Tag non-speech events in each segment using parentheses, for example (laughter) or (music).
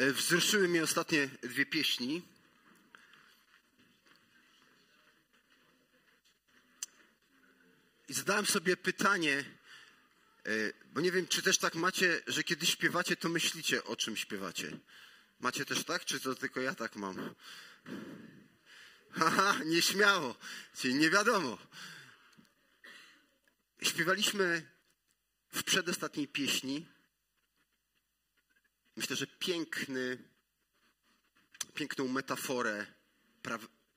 E, wzruszyły mnie ostatnie dwie pieśni. I zadałem sobie pytanie, e, bo nie wiem, czy też tak macie, że kiedy śpiewacie, to myślicie, o czym śpiewacie. Macie też tak, czy to tylko ja tak mam? Haha, (laughs) nieśmiało, czyli nie wiadomo. Śpiewaliśmy w przedostatniej pieśni myślę, że piękny, piękną metaforę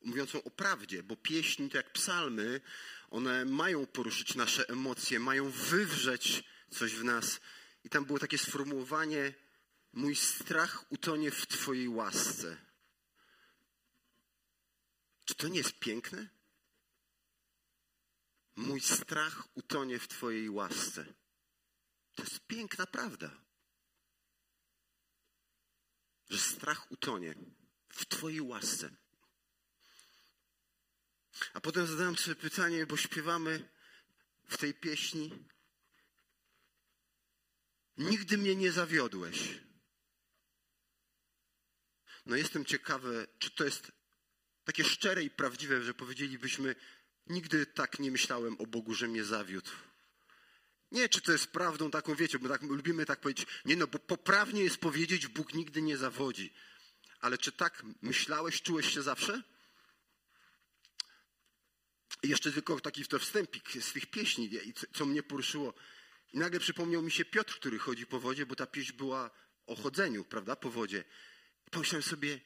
mówiącą o prawdzie, bo pieśni, to jak psalmy, one mają poruszyć nasze emocje, mają wywrzeć coś w nas. I tam było takie sformułowanie: Mój strach utonie w Twojej łasce. Czy to nie jest piękne? Mój strach utonie w Twojej łasce. To jest piękna prawda że strach utonie w Twojej łasce. A potem zadałem sobie pytanie, bo śpiewamy w tej pieśni. Nigdy mnie nie zawiodłeś. No jestem ciekawy, czy to jest takie szczere i prawdziwe, że powiedzielibyśmy, nigdy tak nie myślałem o Bogu, że mnie zawiódł. Nie, czy to jest prawdą taką, wiecie, bo tak, lubimy tak powiedzieć. Nie, no bo poprawnie jest powiedzieć, Bóg nigdy nie zawodzi. Ale czy tak myślałeś, czułeś się zawsze? I jeszcze tylko taki to wstępik z tych pieśni, co mnie poruszyło. I nagle przypomniał mi się Piotr, który chodzi po wodzie, bo ta pieśń była o chodzeniu, prawda, po wodzie. I pomyślałem sobie,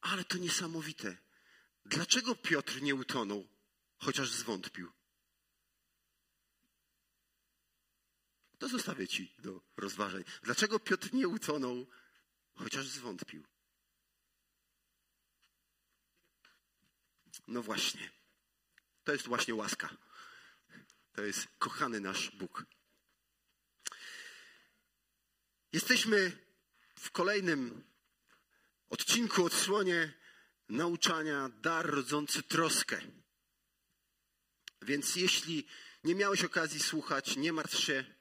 ale to niesamowite. Dlaczego Piotr nie utonął, chociaż zwątpił? To zostawię Ci do rozważań. Dlaczego Piotr nie utonął, chociaż zwątpił? No właśnie. To jest właśnie łaska. To jest kochany nasz Bóg. Jesteśmy w kolejnym odcinku, odsłonie nauczania dar rodzący troskę. Więc jeśli nie miałeś okazji słuchać, nie martw się,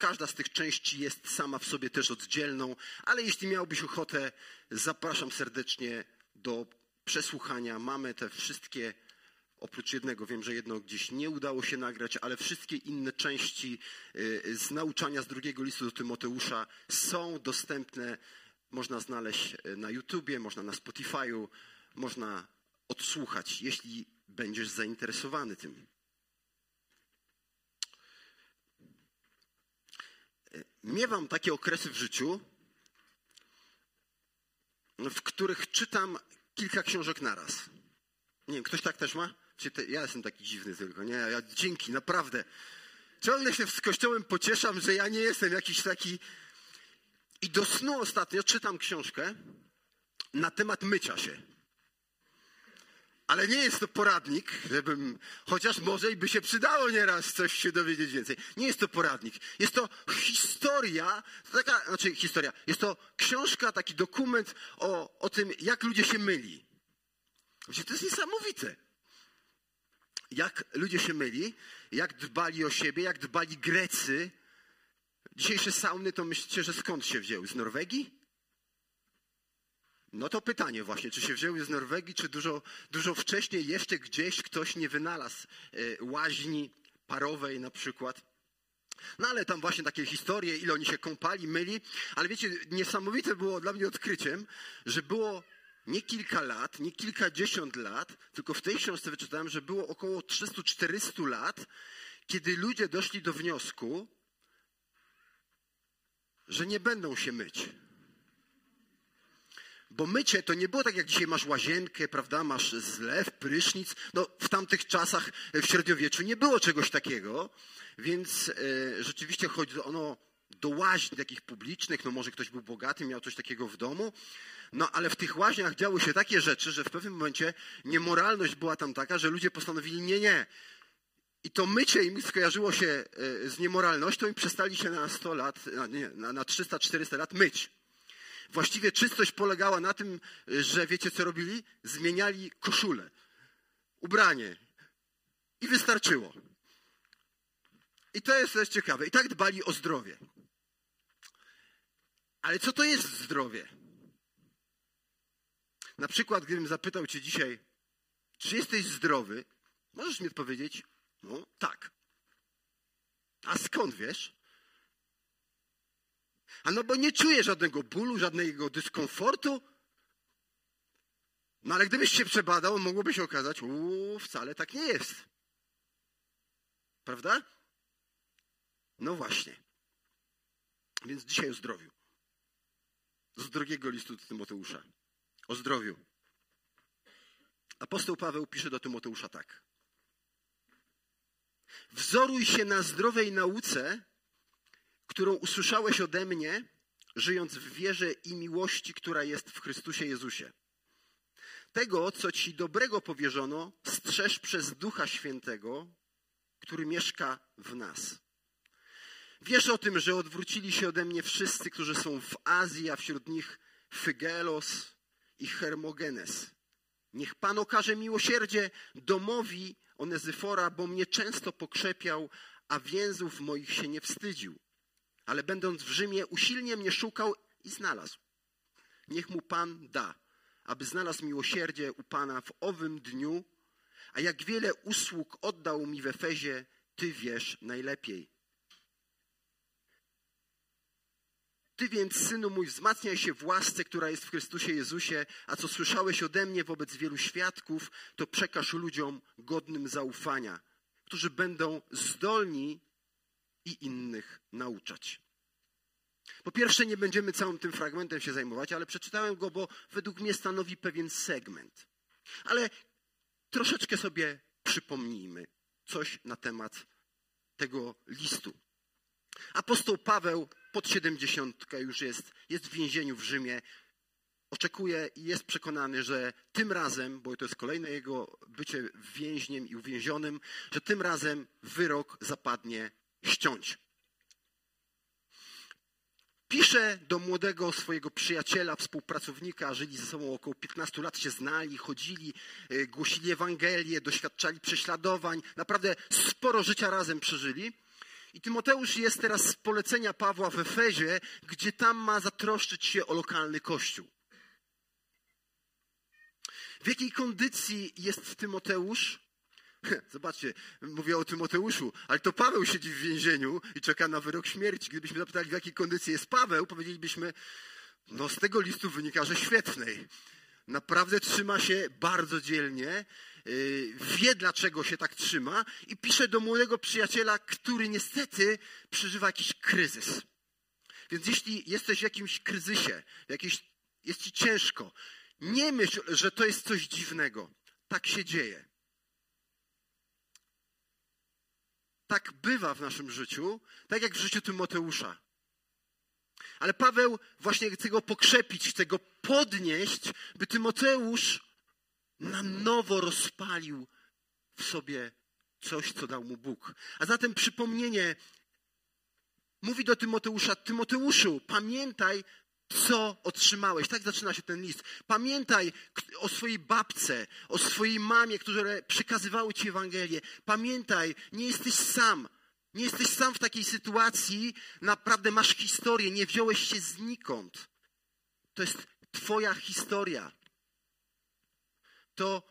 Każda z tych części jest sama w sobie też oddzielną, ale jeśli miałbyś ochotę, zapraszam serdecznie do przesłuchania. Mamy te wszystkie, oprócz jednego, wiem, że jedno gdzieś nie udało się nagrać, ale wszystkie inne części y, z nauczania z drugiego listu do Tymoteusza są dostępne. Można znaleźć y, na YouTubie, można na Spotify'u, można odsłuchać, jeśli będziesz zainteresowany tym. Miewam takie okresy w życiu, w których czytam kilka książek naraz. Nie wiem, ktoś tak też ma? Ja jestem taki dziwny tylko, nie? Ja dzięki, naprawdę. Ciągle się z Kościołem pocieszam, że ja nie jestem jakiś taki... I do snu ostatnio czytam książkę na temat mycia się. Ale nie jest to poradnik, żebym, chociaż może i by się przydało nieraz coś się dowiedzieć więcej. Nie jest to poradnik. Jest to historia, taka, znaczy historia, jest to książka, taki dokument o, o tym, jak ludzie się myli. Wiecie, to jest niesamowite. Jak ludzie się myli, jak dbali o siebie, jak dbali Grecy. Dzisiejsze sauny to myślicie, że skąd się wzięły? Z Norwegii? No to pytanie właśnie, czy się wzięły z Norwegii, czy dużo, dużo wcześniej jeszcze gdzieś ktoś nie wynalazł e, łaźni parowej na przykład. No ale tam właśnie takie historie, ile oni się kąpali, myli. Ale wiecie, niesamowite było dla mnie odkryciem, że było nie kilka lat, nie kilkadziesiąt lat, tylko w tej książce wyczytałem, że było około 300-400 lat, kiedy ludzie doszli do wniosku, że nie będą się myć. Bo mycie to nie było tak, jak dzisiaj masz łazienkę, prawda, masz zlew, prysznic. No, w tamtych czasach w średniowieczu nie było czegoś takiego, więc e, rzeczywiście chodzi ono do łaźni takich publicznych, no może ktoś był bogaty, miał coś takiego w domu, no ale w tych łaźniach działy się takie rzeczy, że w pewnym momencie niemoralność była tam taka, że ludzie postanowili, nie, nie. I to mycie im skojarzyło się e, z niemoralnością i przestali się na 100 lat, nie, na, na 300-400 lat myć. Właściwie czystość polegała na tym, że wiecie co robili? Zmieniali koszulę, ubranie i wystarczyło. I to jest też ciekawe. I tak dbali o zdrowie. Ale co to jest zdrowie? Na przykład, gdybym zapytał Cię dzisiaj, czy jesteś zdrowy, możesz mi odpowiedzieć, no tak. A skąd wiesz? A no bo nie czuję żadnego bólu, żadnego dyskomfortu. No ale gdybyś się przebadał, mogłoby się okazać, uuu, wcale tak nie jest. Prawda? No właśnie. Więc dzisiaj o zdrowiu. Z drugiego listu do Tymoteusza. O zdrowiu. Apostoł Paweł pisze do Tymoteusza tak. Wzoruj się na zdrowej nauce, którą usłyszałeś ode mnie, żyjąc w wierze i miłości, która jest w Chrystusie Jezusie. Tego, co ci dobrego powierzono, strzeż przez Ducha Świętego, który mieszka w nas. Wiesz o tym, że odwrócili się ode mnie wszyscy, którzy są w Azji, a wśród nich Fygelos i Hermogenes. Niech Pan okaże miłosierdzie domowi Onezyfora, bo mnie często pokrzepiał, a więzów moich się nie wstydził. Ale będąc w Rzymie, usilnie mnie szukał i znalazł. Niech mu Pan da, aby znalazł miłosierdzie u Pana w owym dniu, a jak wiele usług oddał mi w Efezie, Ty wiesz najlepiej. Ty więc, synu mój, wzmacniaj się w łasce, która jest w Chrystusie Jezusie, a co słyszałeś ode mnie wobec wielu świadków, to przekaż ludziom godnym zaufania, którzy będą zdolni i innych nauczać. Po pierwsze, nie będziemy całym tym fragmentem się zajmować, ale przeczytałem go, bo według mnie stanowi pewien segment. Ale troszeczkę sobie przypomnijmy coś na temat tego listu. Apostoł Paweł pod siedemdziesiątkę już jest, jest w więzieniu w Rzymie. Oczekuje i jest przekonany, że tym razem, bo to jest kolejne jego bycie więźniem i uwięzionym, że tym razem wyrok zapadnie ściąć. Pisze do młodego swojego przyjaciela, współpracownika, żyli ze sobą około 15 lat, się znali, chodzili, e, głosili Ewangelię, doświadczali prześladowań, naprawdę sporo życia razem przeżyli. I Tymoteusz jest teraz z polecenia Pawła w Efezie, gdzie tam ma zatroszczyć się o lokalny kościół. W jakiej kondycji jest Tymoteusz? (laughs) Zobaczcie, mówię o Tymoteuszu, ale to Paweł siedzi w więzieniu i czeka na wyrok śmierci. Gdybyśmy zapytali, w jakiej kondycji jest Paweł, powiedzielibyśmy, no z tego listu wynika, że świetnej. Naprawdę trzyma się bardzo dzielnie, y, wie dlaczego się tak trzyma i pisze do młodego przyjaciela, który niestety przeżywa jakiś kryzys. Więc jeśli jesteś w jakimś kryzysie, jakieś, jest ci ciężko, nie myśl, że to jest coś dziwnego. Tak się dzieje. Tak bywa w naszym życiu, tak jak w życiu Tymoteusza. Ale Paweł właśnie chce go pokrzepić, chce go podnieść, by Tymoteusz na nowo rozpalił w sobie coś, co dał mu Bóg. A zatem przypomnienie mówi do Tymoteusza: Tymoteuszu, pamiętaj, co otrzymałeś. Tak zaczyna się ten list. Pamiętaj o swojej babce, o swojej mamie, które przekazywały ci Ewangelię. Pamiętaj, nie jesteś sam. Nie jesteś sam w takiej sytuacji. Naprawdę masz historię, nie wziąłeś się znikąd. To jest Twoja historia. To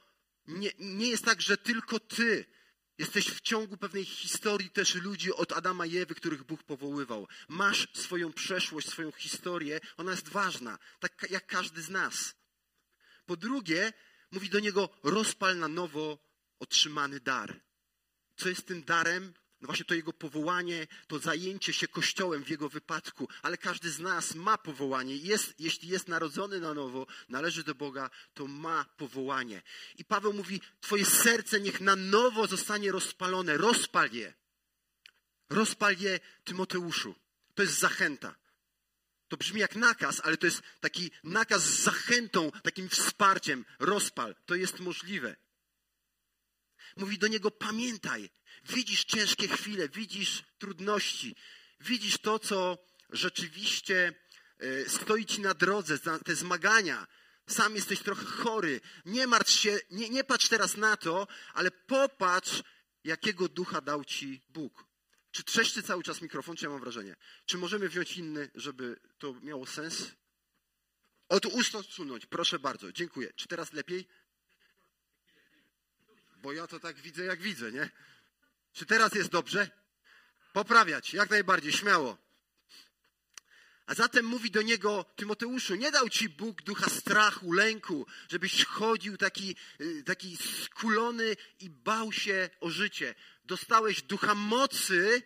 nie, nie jest tak, że tylko Ty Jesteś w ciągu pewnej historii też ludzi od Adama i Ewy, których Bóg powoływał. Masz swoją przeszłość, swoją historię. Ona jest ważna, tak jak każdy z nas. Po drugie, mówi do niego: rozpal na nowo otrzymany dar. Co jest tym darem? No właśnie to jego powołanie, to zajęcie się Kościołem w jego wypadku, ale każdy z nas ma powołanie. Jest, jeśli jest narodzony na nowo, należy do Boga, to ma powołanie. I Paweł mówi, twoje serce niech na nowo zostanie rozpalone, rozpal je. Rozpal je Tymoteuszu. To jest zachęta. To brzmi jak nakaz, ale to jest taki nakaz z zachętą, takim wsparciem. Rozpal. To jest możliwe. Mówi do niego: Pamiętaj, widzisz ciężkie chwile, widzisz trudności, widzisz to, co rzeczywiście e, stoi ci na drodze, te zmagania. Sam jesteś trochę chory. Nie martw się, nie, nie patrz teraz na to, ale popatrz, jakiego ducha dał ci Bóg. Czy trzeszczy cały czas mikrofon, czy ja mam wrażenie? Czy możemy wziąć inny, żeby to miało sens? Od ust odsunąć, proszę bardzo, dziękuję. Czy teraz lepiej? Bo ja to tak widzę, jak widzę, nie? Czy teraz jest dobrze? Poprawiać, jak najbardziej, śmiało. A zatem mówi do niego Tymoteuszu, nie dał ci Bóg ducha strachu, lęku, żebyś chodził taki, y, taki skulony i bał się o życie. Dostałeś ducha mocy,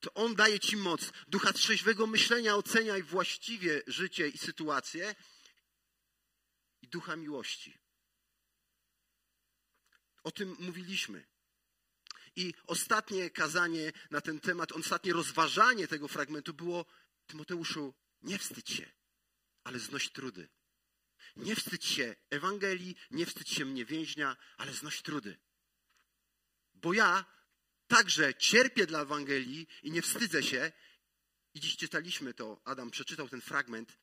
to On daje ci moc. Ducha trzeźwego myślenia, oceniaj właściwie życie i sytuację. I ducha miłości. O tym mówiliśmy. I ostatnie kazanie na ten temat, ostatnie rozważanie tego fragmentu było Tymoteuszu, nie wstydź się, ale znoś trudy. Nie wstydź się Ewangelii, nie wstydź się mnie więźnia, ale znoś trudy. Bo ja także cierpię dla Ewangelii i nie wstydzę się. I dziś czytaliśmy to, Adam przeczytał ten fragment.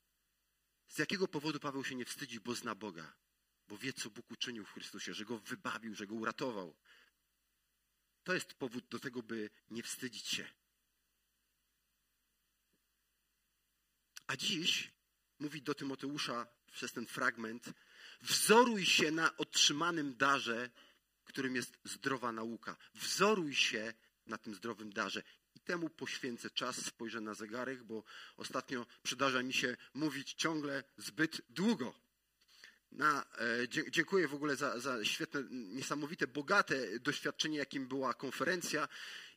Z jakiego powodu Paweł się nie wstydzi? Bo zna Boga. Bo wie, co Bóg uczynił w Chrystusie, że go wybawił, że go uratował. To jest powód do tego, by nie wstydzić się. A dziś mówi do Tymoteusza przez ten fragment: wzoruj się na otrzymanym darze, którym jest zdrowa nauka. Wzoruj się na tym zdrowym darze. I temu poświęcę czas, spojrzę na zegarek, bo ostatnio przydarza mi się mówić ciągle zbyt długo. Na, e, dziękuję w ogóle za, za świetne, niesamowite, bogate doświadczenie, jakim była konferencja.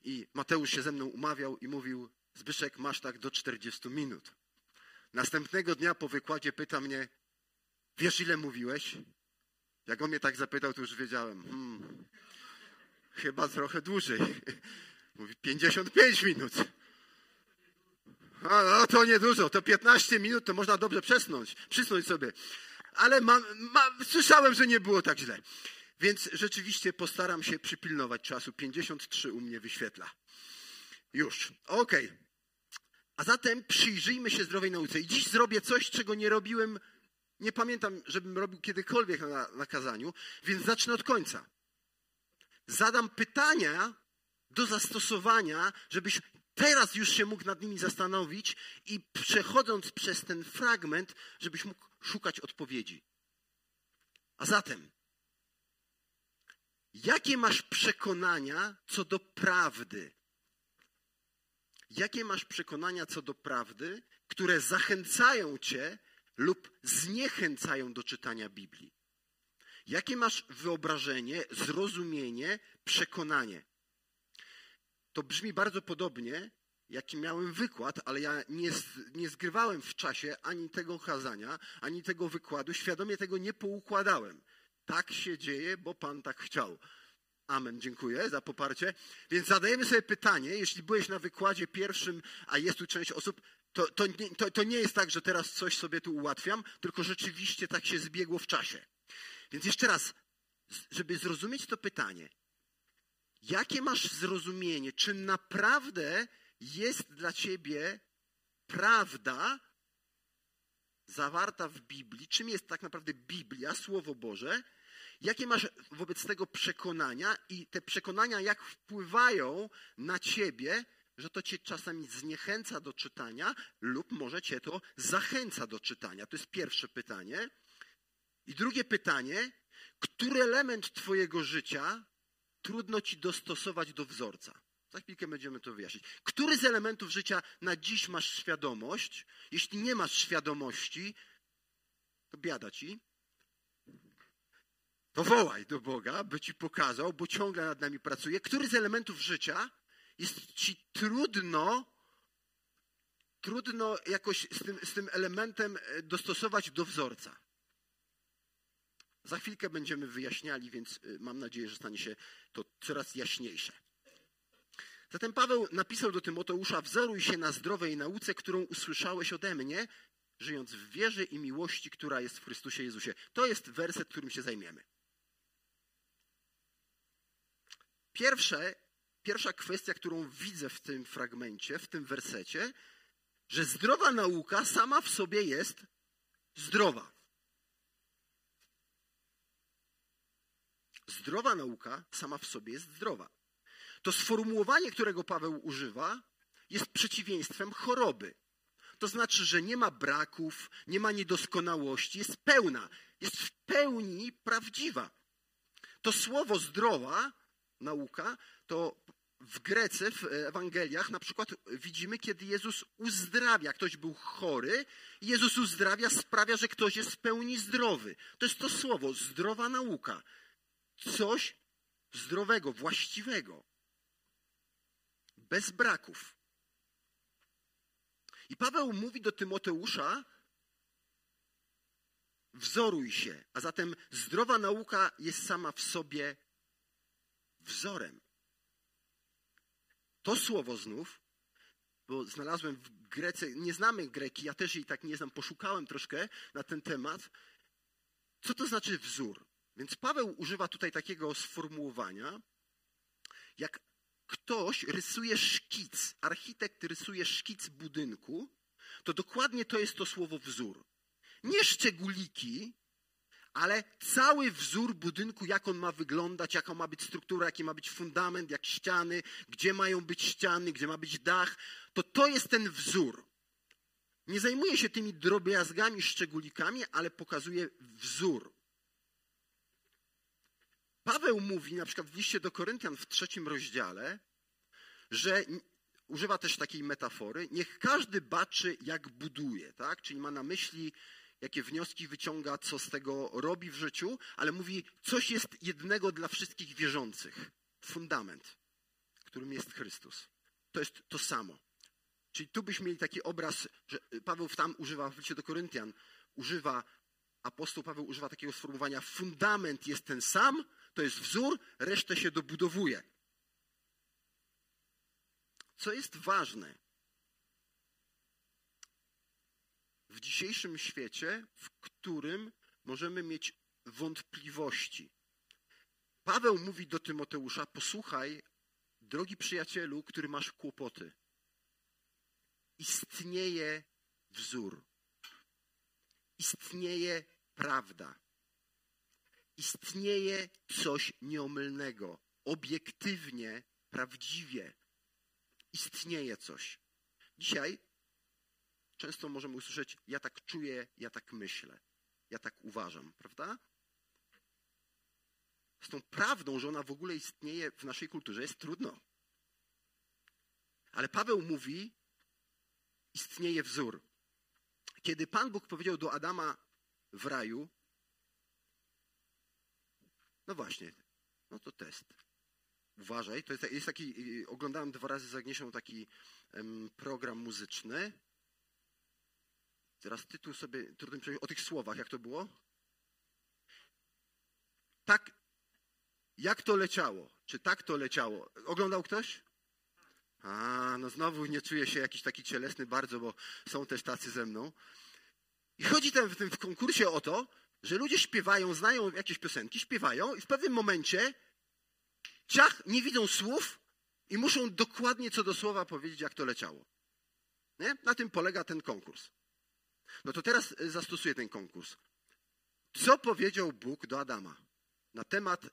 I Mateusz się ze mną umawiał i mówił: Zbyszek, masz tak do 40 minut. Następnego dnia po wykładzie pyta mnie, wiesz ile mówiłeś? Jak on mnie tak zapytał, to już wiedziałem, hmm, chyba trochę dłużej. (laughs) Mówi 55 minut. A no to niedużo, to 15 minut to można dobrze przesnąć, przysnąć sobie. Ale ma, ma, słyszałem, że nie było tak źle. Więc rzeczywiście postaram się przypilnować czasu. 53 u mnie wyświetla. Już. Okej. Okay. A zatem przyjrzyjmy się zdrowej nauce. I dziś zrobię coś, czego nie robiłem, nie pamiętam, żebym robił kiedykolwiek na, na kazaniu, więc zacznę od końca. Zadam pytania do zastosowania, żebyś teraz już się mógł nad nimi zastanowić i przechodząc przez ten fragment, żebyś mógł szukać odpowiedzi. A zatem, jakie masz przekonania co do prawdy? jakie masz przekonania co do prawdy, które zachęcają cię lub zniechęcają do czytania Biblii. Jakie masz wyobrażenie, zrozumienie, przekonanie? To brzmi bardzo podobnie, jaki miałem wykład, ale ja nie, nie zgrywałem w czasie ani tego kazania, ani tego wykładu, świadomie tego nie poukładałem. Tak się dzieje, bo Pan tak chciał. Amen, dziękuję za poparcie. Więc zadajemy sobie pytanie, jeśli byłeś na wykładzie pierwszym, a jest tu część osób, to, to, nie, to, to nie jest tak, że teraz coś sobie tu ułatwiam, tylko rzeczywiście tak się zbiegło w czasie. Więc jeszcze raz, żeby zrozumieć to pytanie, jakie masz zrozumienie, czy naprawdę jest dla ciebie prawda zawarta w Biblii, czym jest tak naprawdę Biblia, Słowo Boże, Jakie masz wobec tego przekonania i te przekonania jak wpływają na ciebie, że to cię czasami zniechęca do czytania lub może cię to zachęca do czytania? To jest pierwsze pytanie. I drugie pytanie, który element twojego życia trudno ci dostosować do wzorca? Za chwilkę będziemy to wyjaśnić. Który z elementów życia na dziś masz świadomość? Jeśli nie masz świadomości, to biada ci to wołaj do Boga, by ci pokazał, bo ciągle nad nami pracuje, który z elementów życia jest ci trudno, trudno jakoś z tym, z tym elementem dostosować do wzorca. Za chwilkę będziemy wyjaśniali, więc e, mam nadzieję, że stanie się to coraz jaśniejsze. Zatem Paweł napisał do Tymoteusza: Wzoruj się na zdrowej nauce, którą usłyszałeś ode mnie, żyjąc w wierze i miłości, która jest w Chrystusie Jezusie. To jest werset, którym się zajmiemy. Pierwsze, pierwsza kwestia, którą widzę w tym fragmencie, w tym wersecie, że zdrowa nauka sama w sobie jest zdrowa. Zdrowa nauka sama w sobie jest zdrowa. to sformułowanie, którego Paweł używa, jest przeciwieństwem choroby. To znaczy, że nie ma braków, nie ma niedoskonałości, jest pełna, jest w pełni prawdziwa. To słowo zdrowa nauka, to w Grece, w Ewangeliach na przykład widzimy, kiedy Jezus uzdrawia. Ktoś był chory, Jezus uzdrawia, sprawia, że ktoś jest w pełni zdrowy. To jest to słowo, zdrowa nauka. Coś zdrowego, właściwego. Bez braków. I Paweł mówi do Tymoteusza, wzoruj się. A zatem zdrowa nauka jest sama w sobie wzorem. To słowo znów, bo znalazłem w Grece, nie znamy Greki, ja też jej tak nie znam, poszukałem troszkę na ten temat. Co to znaczy wzór? Więc Paweł używa tutaj takiego sformułowania, jak ktoś rysuje szkic, architekt rysuje szkic budynku, to dokładnie to jest to słowo wzór. Nie szczególiki, ale cały wzór budynku, jak on ma wyglądać, jaka ma być struktura, jaki ma być fundament, jak ściany, gdzie mają być ściany, gdzie ma być dach, to to jest ten wzór. Nie zajmuje się tymi drobiazgami, szczególikami, ale pokazuje wzór. Paweł mówi na przykład w liście do Koryntian w trzecim rozdziale, że używa też takiej metafory, niech każdy baczy, jak buduje, tak? Czyli ma na myśli, jakie wnioski wyciąga, co z tego robi w życiu, ale mówi, coś jest jednego dla wszystkich wierzących. Fundament, którym jest Chrystus. To jest to samo. Czyli tu byśmy mieli taki obraz, że Paweł tam używa w liście do Koryntian, używa, apostoł Paweł używa takiego sformułowania, fundament jest ten sam, to jest wzór, resztę się dobudowuje. Co jest ważne, w dzisiejszym świecie, w którym możemy mieć wątpliwości. Paweł mówi do Tymoteusza: Posłuchaj, drogi przyjacielu, który masz kłopoty. Istnieje wzór. Istnieje prawda. Istnieje coś nieomylnego, obiektywnie, prawdziwie. Istnieje coś. Dzisiaj często możemy usłyszeć: Ja tak czuję, ja tak myślę, ja tak uważam, prawda? Z tą prawdą, że ona w ogóle istnieje w naszej kulturze, jest trudno. Ale Paweł mówi: istnieje wzór. Kiedy Pan Bóg powiedział do Adama w raju, no właśnie, no to test. Uważaj, to jest, jest taki, oglądałem dwa razy z Agnieszą taki um, program muzyczny. Teraz tytuł sobie, trudno mi o tych słowach, jak to było? Tak, jak to leciało? Czy tak to leciało? Oglądał ktoś? A, no znowu nie czuję się jakiś taki cielesny bardzo, bo są też tacy ze mną. I chodzi tam w tym w konkursie o to, że ludzie śpiewają, znają jakieś piosenki, śpiewają i w pewnym momencie ciach, nie widzą słów i muszą dokładnie co do słowa powiedzieć, jak to leciało. Nie? Na tym polega ten konkurs. No to teraz e, zastosuję ten konkurs. Co powiedział Bóg do Adama na temat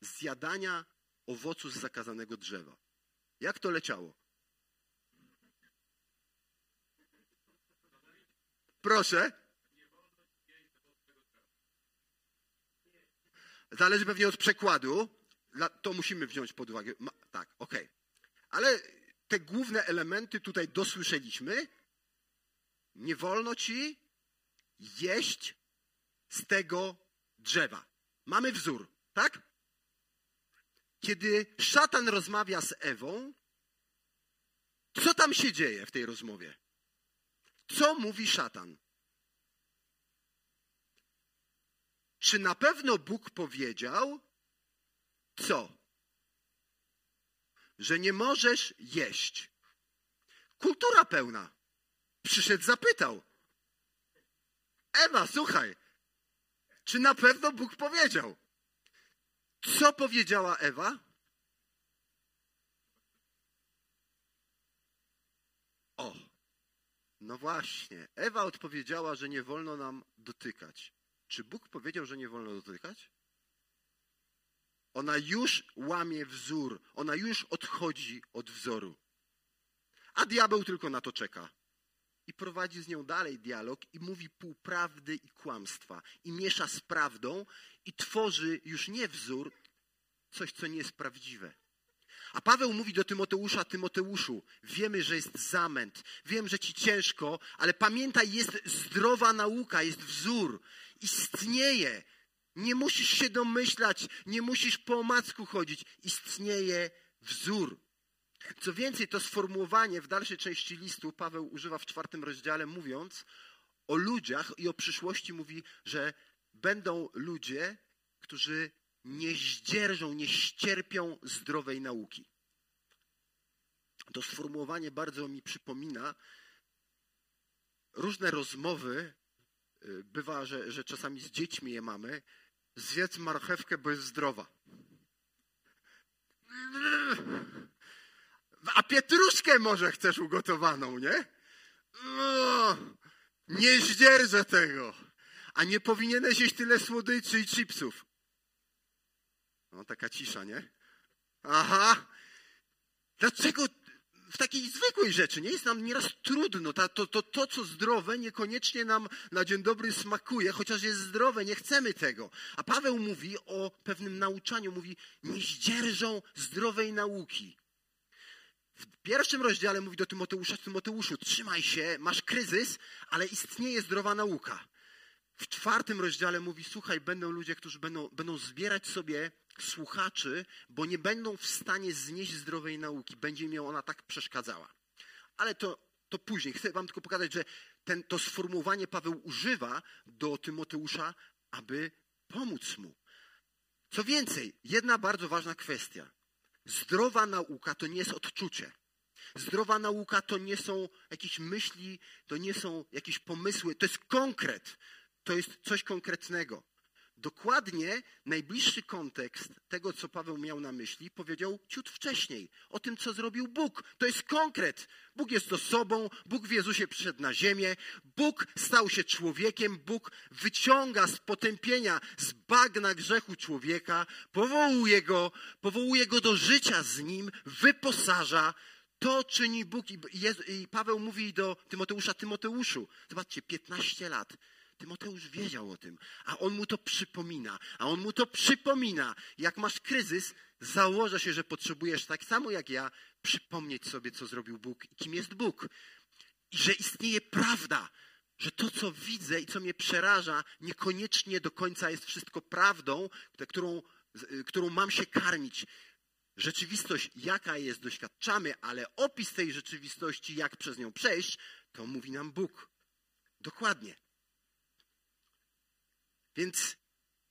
zjadania owocu z zakazanego drzewa? Jak to leciało? Proszę. Zależy pewnie od przekładu. To musimy wziąć pod uwagę. tak, okej. Okay. Ale te główne elementy tutaj dosłyszeliśmy. Nie wolno ci jeść z tego drzewa. Mamy wzór, tak? Kiedy szatan rozmawia z Ewą, co tam się dzieje w tej rozmowie? Co mówi szatan? Czy na pewno Bóg powiedział, co? Że nie możesz jeść. Kultura pełna. Przyszedł, zapytał. Ewa, słuchaj, czy na pewno Bóg powiedział? Co powiedziała Ewa? O, no właśnie. Ewa odpowiedziała, że nie wolno nam dotykać. Czy Bóg powiedział, że nie wolno dotykać? Ona już łamie wzór, ona już odchodzi od wzoru. A diabeł tylko na to czeka. I prowadzi z nią dalej dialog i mówi półprawdy i kłamstwa. I miesza z prawdą i tworzy już nie wzór, coś, co nie jest prawdziwe. A Paweł mówi do Tymoteusza, Tymoteuszu, wiemy, że jest zamęt, wiem, że ci ciężko, ale pamiętaj, jest zdrowa nauka, jest wzór, istnieje. Nie musisz się domyślać, nie musisz po omacku chodzić. Istnieje wzór. Co więcej, to sformułowanie w dalszej części listu Paweł używa w czwartym rozdziale, mówiąc o ludziach i o przyszłości, mówi, że będą ludzie, którzy nie zdzierżą, nie ścierpią zdrowej nauki. To sformułowanie bardzo mi przypomina różne rozmowy. Bywa, że, że czasami z dziećmi je mamy. Zjedz marchewkę, bo jest zdrowa. A pietruszkę może chcesz ugotowaną, nie? No, nie zdzierżę tego. A nie powinieneś jeść tyle słodyczy i chipsów. No, taka cisza, nie? Aha. Dlaczego w takiej zwykłej rzeczy nie jest nam nieraz trudno? Ta, to, to, to, co zdrowe, niekoniecznie nam na dzień dobry smakuje, chociaż jest zdrowe, nie chcemy tego. A Paweł mówi o pewnym nauczaniu, mówi, nie zdzierżą zdrowej nauki. W pierwszym rozdziale mówi do Tymoteusza, Tymoteuszu, trzymaj się, masz kryzys, ale istnieje zdrowa nauka. W czwartym rozdziale mówi, słuchaj, będą ludzie, którzy będą, będą zbierać sobie słuchaczy, bo nie będą w stanie znieść zdrowej nauki. Będzie im ona tak przeszkadzała. Ale to, to później. Chcę wam tylko pokazać, że ten, to sformułowanie Paweł używa do Tymoteusza, aby pomóc mu. Co więcej, jedna bardzo ważna kwestia. Zdrowa nauka to nie jest odczucie. Zdrowa nauka to nie są jakieś myśli, to nie są jakieś pomysły, to jest konkret. To jest coś konkretnego. Dokładnie najbliższy kontekst tego, co Paweł miał na myśli, powiedział ciut wcześniej. O tym, co zrobił Bóg. To jest konkret. Bóg jest osobą, Bóg w Jezusie przyszedł na ziemię, Bóg stał się człowiekiem, Bóg wyciąga z potępienia, z bagna grzechu człowieka, powołuje go, powołuje go do życia z nim, wyposaża. To czyni Bóg. I Jezu- I Paweł mówi do Tymoteusza, Tymoteuszu, zobaczcie, 15 lat. Tymoteusz wiedział o tym, a on mu to przypomina, a on mu to przypomina. Jak masz kryzys, założę się, że potrzebujesz tak samo jak ja przypomnieć sobie, co zrobił Bóg i kim jest Bóg. I że istnieje prawda, że to, co widzę i co mnie przeraża, niekoniecznie do końca jest wszystko prawdą, którą, z- którą mam się karmić. Rzeczywistość, jaka jest, doświadczamy, ale opis tej rzeczywistości, jak przez nią przejść, to mówi nam Bóg. Dokładnie. Więc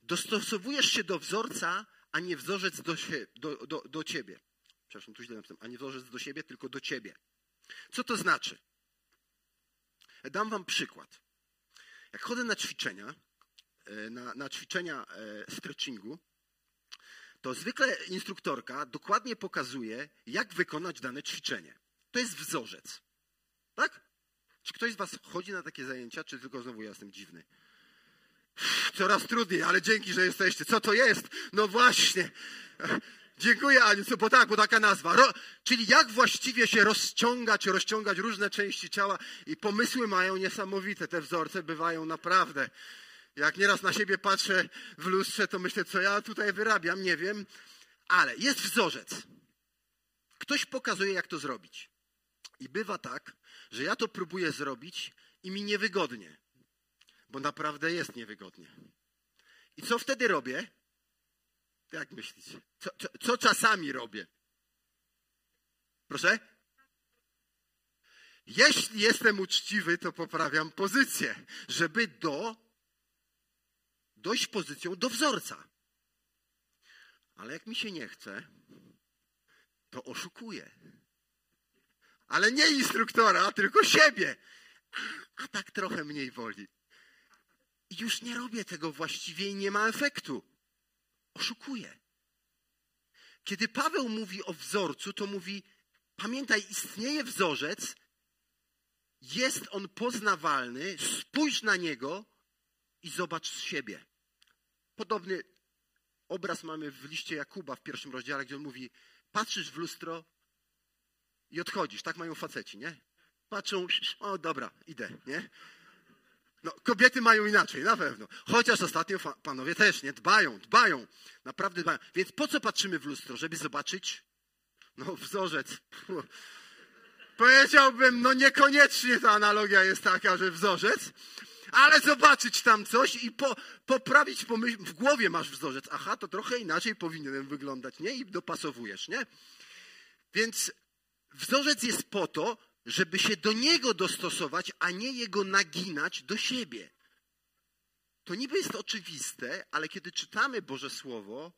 dostosowujesz się do wzorca, a nie wzorzec do, sie, do, do, do ciebie. Przepraszam, tu źle napisałem. A nie wzorzec do siebie, tylko do ciebie. Co to znaczy? Dam wam przykład. Jak chodzę na ćwiczenia, e, na, na ćwiczenia e, stretchingu, to zwykle instruktorka dokładnie pokazuje, jak wykonać dane ćwiczenie. To jest wzorzec. Tak? Czy ktoś z was chodzi na takie zajęcia, czy tylko znowu ja jestem dziwny? Coraz trudniej, ale dzięki, że jesteście. Co to jest? No właśnie. Dziękuję, Aniu, bo tak, bo taka nazwa. Ro, czyli jak właściwie się rozciągać, rozciągać różne części ciała i pomysły mają niesamowite. Te wzorce bywają naprawdę. Jak nieraz na siebie patrzę w lustrze, to myślę, co ja tutaj wyrabiam, nie wiem. Ale jest wzorzec. Ktoś pokazuje, jak to zrobić. I bywa tak, że ja to próbuję zrobić i mi niewygodnie bo naprawdę jest niewygodnie. I co wtedy robię? Jak myślicie? Co, co, co czasami robię? Proszę? Jeśli jestem uczciwy, to poprawiam pozycję, żeby do, dojść pozycją do wzorca. Ale jak mi się nie chce, to oszukuję. Ale nie instruktora, tylko siebie. A tak trochę mniej woli. I już nie robię tego właściwie i nie ma efektu. Oszukuję. Kiedy Paweł mówi o wzorcu, to mówi: Pamiętaj, istnieje wzorzec, jest on poznawalny, spójrz na niego i zobacz siebie. Podobny obraz mamy w liście Jakuba w pierwszym rozdziale, gdzie on mówi, patrzysz w lustro i odchodzisz. Tak mają faceci, nie? Patrzą, o dobra, idę, nie? No, kobiety mają inaczej, na pewno. Chociaż ostatnio panowie też, nie? Dbają, dbają. Naprawdę dbają. Więc po co patrzymy w lustro? Żeby zobaczyć? No, wzorzec. (laughs) Powiedziałbym, no niekoniecznie ta analogia jest taka, że wzorzec, ale zobaczyć tam coś i po, poprawić pomyśl, w głowie masz wzorzec. Aha, to trochę inaczej powinienem wyglądać, nie? I dopasowujesz, nie? Więc wzorzec jest po to, żeby się do niego dostosować, a nie jego naginać do siebie. To niby jest oczywiste, ale kiedy czytamy Boże Słowo,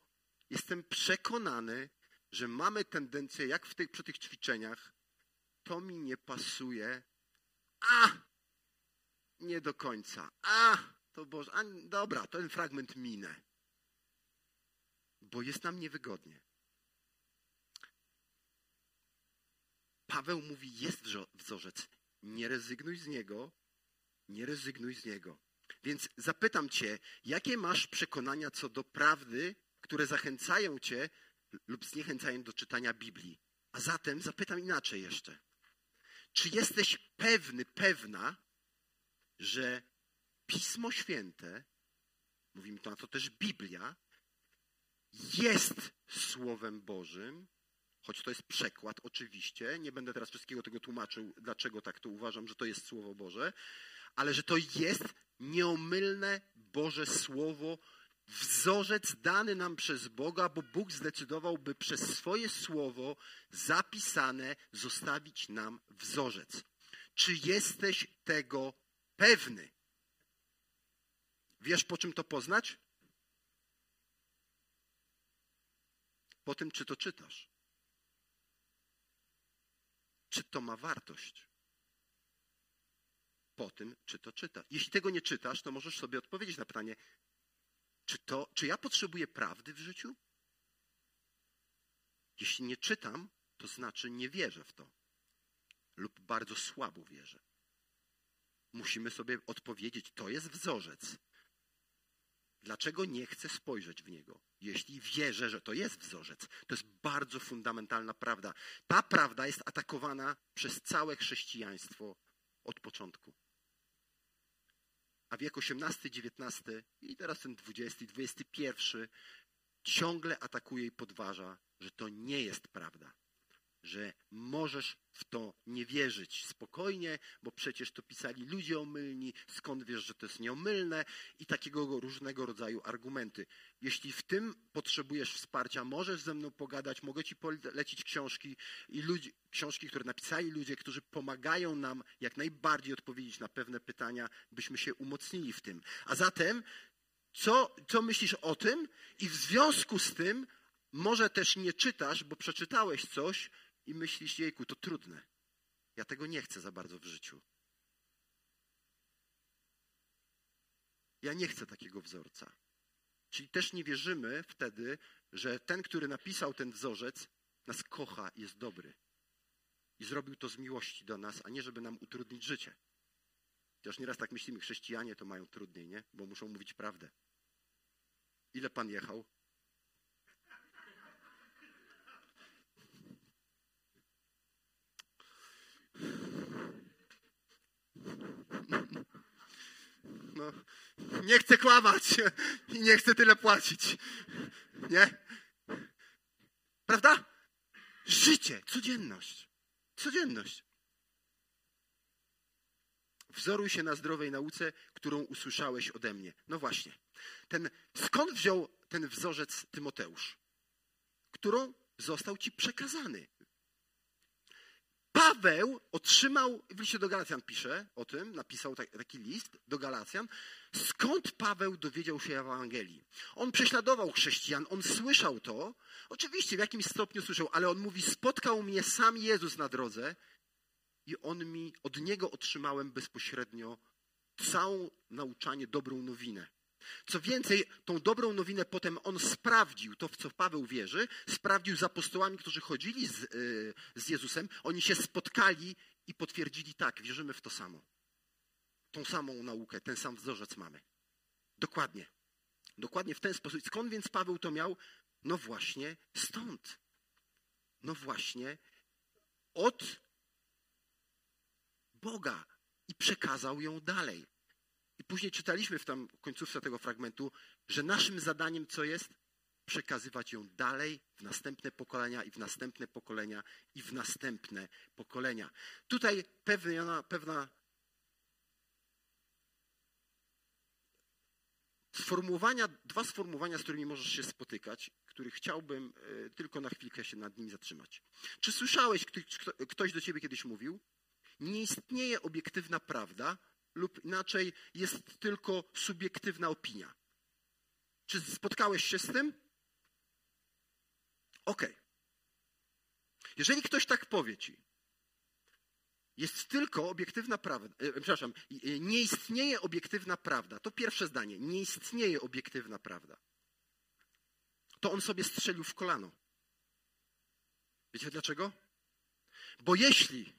jestem przekonany, że mamy tendencję, jak w tych, przy tych ćwiczeniach, to mi nie pasuje. A! Nie do końca. A! To Boże, a, dobra, ten fragment minę. Bo jest nam niewygodnie. Paweł mówi, jest wzorzec. Nie rezygnuj z niego, nie rezygnuj z niego. Więc zapytam Cię, jakie masz przekonania co do prawdy, które zachęcają Cię lub zniechęcają do czytania Biblii? A zatem zapytam inaczej jeszcze. Czy jesteś pewny, pewna, że Pismo Święte, mówimy to na to też Biblia, jest Słowem Bożym, choć to jest przekład oczywiście, nie będę teraz wszystkiego tego tłumaczył, dlaczego tak to uważam, że to jest Słowo Boże, ale że to jest nieomylne Boże Słowo, wzorzec dany nam przez Boga, bo Bóg zdecydował, by przez swoje Słowo zapisane zostawić nam wzorzec. Czy jesteś tego pewny? Wiesz, po czym to poznać? Po tym, czy to czytasz czy to ma wartość. Po tym, czy to czyta. Jeśli tego nie czytasz, to możesz sobie odpowiedzieć na pytanie, czy, to, czy ja potrzebuję prawdy w życiu? Jeśli nie czytam, to znaczy nie wierzę w to. Lub bardzo słabo wierzę. Musimy sobie odpowiedzieć, to jest wzorzec. Dlaczego nie chcę spojrzeć w niego? Jeśli wierzę, że to jest wzorzec, to jest bardzo fundamentalna prawda. Ta prawda jest atakowana przez całe chrześcijaństwo od początku. A wiek XVIII, XIX i teraz ten XX, XXI ciągle atakuje i podważa, że to nie jest prawda że możesz w to nie wierzyć spokojnie, bo przecież to pisali ludzie omylni, skąd wiesz, że to jest nieomylne i takiego różnego rodzaju argumenty. Jeśli w tym potrzebujesz wsparcia, możesz ze mną pogadać, mogę ci polecić książki i ludzi, książki, które napisali ludzie, którzy pomagają nam jak najbardziej odpowiedzieć na pewne pytania, byśmy się umocnili w tym. A zatem, co, co myślisz o tym? I w związku z tym, może też nie czytasz, bo przeczytałeś coś, i myślisz, jejku, to trudne. Ja tego nie chcę za bardzo w życiu. Ja nie chcę takiego wzorca. Czyli też nie wierzymy wtedy, że ten, który napisał ten wzorzec, nas kocha jest dobry. I zrobił to z miłości do nas, a nie żeby nam utrudnić życie. Chociaż nieraz tak myślimy, chrześcijanie to mają trudniej, nie? Bo muszą mówić prawdę. Ile pan jechał? No, nie chcę kłamać i nie chcę tyle płacić. Nie? Prawda? Życie, codzienność. Codzienność. Wzoruj się na zdrowej nauce, którą usłyszałeś ode mnie. No właśnie. Ten, skąd wziął ten wzorzec Tymoteusz? Którą został ci przekazany. Paweł otrzymał, w liście do Galacjan pisze o tym, napisał taki list do Galacjan, skąd Paweł dowiedział się Ewangelii. On prześladował chrześcijan, on słyszał to, oczywiście w jakimś stopniu słyszał, ale on mówi, spotkał mnie sam Jezus na drodze i on mi, od niego otrzymałem bezpośrednio całą nauczanie, dobrą nowinę. Co więcej, tą dobrą nowinę potem on sprawdził, to w co Paweł wierzy, sprawdził z apostołami, którzy chodzili z, yy, z Jezusem. Oni się spotkali i potwierdzili tak, wierzymy w to samo. Tą samą naukę, ten sam wzorzec mamy. Dokładnie. Dokładnie w ten sposób. Skąd więc Paweł to miał? No właśnie stąd. No właśnie od Boga i przekazał ją dalej. I później czytaliśmy w tam końcówce tego fragmentu, że naszym zadaniem co jest? Przekazywać ją dalej w następne pokolenia i w następne pokolenia i w następne pokolenia. Tutaj pewna, pewna sformułowania, dwa sformułowania, z którymi możesz się spotykać, których chciałbym e, tylko na chwilkę się nad nimi zatrzymać. Czy słyszałeś, ktoś do ciebie kiedyś mówił? Nie istnieje obiektywna prawda, lub inaczej jest tylko subiektywna opinia. Czy spotkałeś się z tym? Okej. Okay. Jeżeli ktoś tak powie ci, jest tylko obiektywna prawda, e, przepraszam, e, nie istnieje obiektywna prawda. To pierwsze zdanie. Nie istnieje obiektywna prawda. To on sobie strzelił w kolano. Wiecie dlaczego? Bo jeśli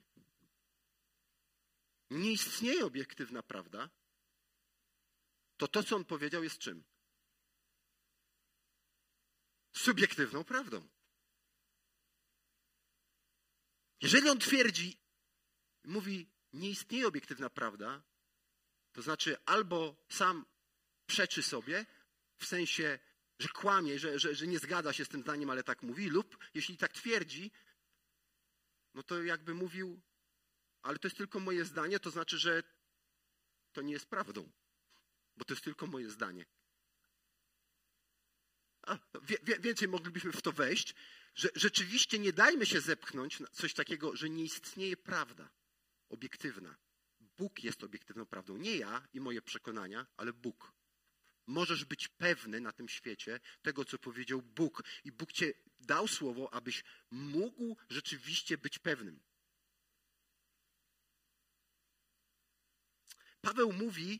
nie istnieje obiektywna prawda, to to, co on powiedział, jest czym? Subiektywną prawdą. Jeżeli on twierdzi, mówi, nie istnieje obiektywna prawda, to znaczy albo sam przeczy sobie, w sensie, że kłamie, że, że, że nie zgadza się z tym zdaniem, ale tak mówi, lub jeśli tak twierdzi, no to jakby mówił, ale to jest tylko moje zdanie, to znaczy, że to nie jest prawdą, bo to jest tylko moje zdanie. A, wie, więcej moglibyśmy w to wejść, że rzeczywiście nie dajmy się zepchnąć na coś takiego, że nie istnieje prawda obiektywna. Bóg jest obiektywną prawdą. Nie ja i moje przekonania, ale Bóg. Możesz być pewny na tym świecie tego, co powiedział Bóg. I Bóg cię dał słowo, abyś mógł rzeczywiście być pewnym. Paweł mówi: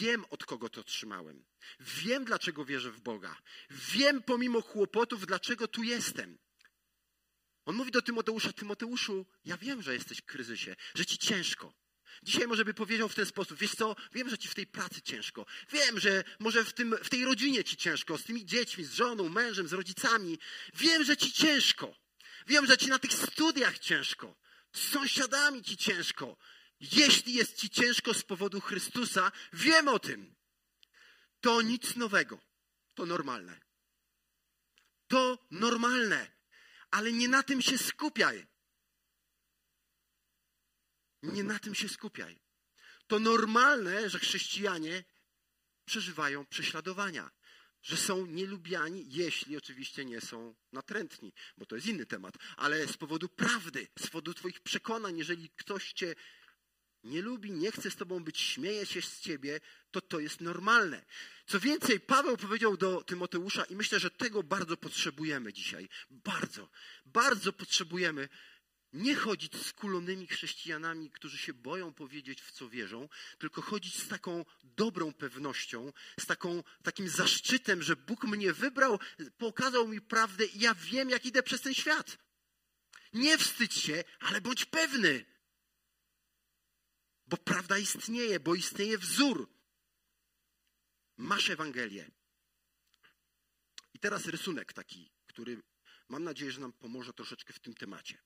Wiem, od kogo to otrzymałem. Wiem, dlaczego wierzę w Boga. Wiem, pomimo kłopotów, dlaczego tu jestem. On mówi do Tymoteusza: Tymoteuszu, ja wiem, że jesteś w kryzysie, że ci ciężko. Dzisiaj może by powiedział w ten sposób: Wiesz co, wiem, że ci w tej pracy ciężko. Wiem, że może w, tym, w tej rodzinie ci ciężko, z tymi dziećmi, z żoną, mężem, z rodzicami. Wiem, że ci ciężko. Wiem, że ci na tych studiach ciężko. Z sąsiadami ci ciężko. Jeśli jest ci ciężko z powodu Chrystusa, wiem o tym. To nic nowego. To normalne. To normalne. Ale nie na tym się skupiaj. Nie na tym się skupiaj. To normalne, że chrześcijanie przeżywają prześladowania, że są nielubiani, jeśli oczywiście nie są natrętni, bo to jest inny temat, ale z powodu prawdy, z powodu Twoich przekonań, jeżeli ktoś Cię nie lubi, nie chce z tobą być, śmieje się z ciebie, to to jest normalne. Co więcej, Paweł powiedział do Tymoteusza, i myślę, że tego bardzo potrzebujemy dzisiaj. Bardzo, bardzo potrzebujemy nie chodzić z kulonymi chrześcijanami, którzy się boją powiedzieć, w co wierzą, tylko chodzić z taką dobrą pewnością, z taką, takim zaszczytem, że Bóg mnie wybrał, pokazał mi prawdę i ja wiem, jak idę przez ten świat. Nie wstydź się, ale bądź pewny. Bo prawda istnieje, bo istnieje wzór. Masz Ewangelię. I teraz rysunek taki, który mam nadzieję, że nam pomoże troszeczkę w tym temacie.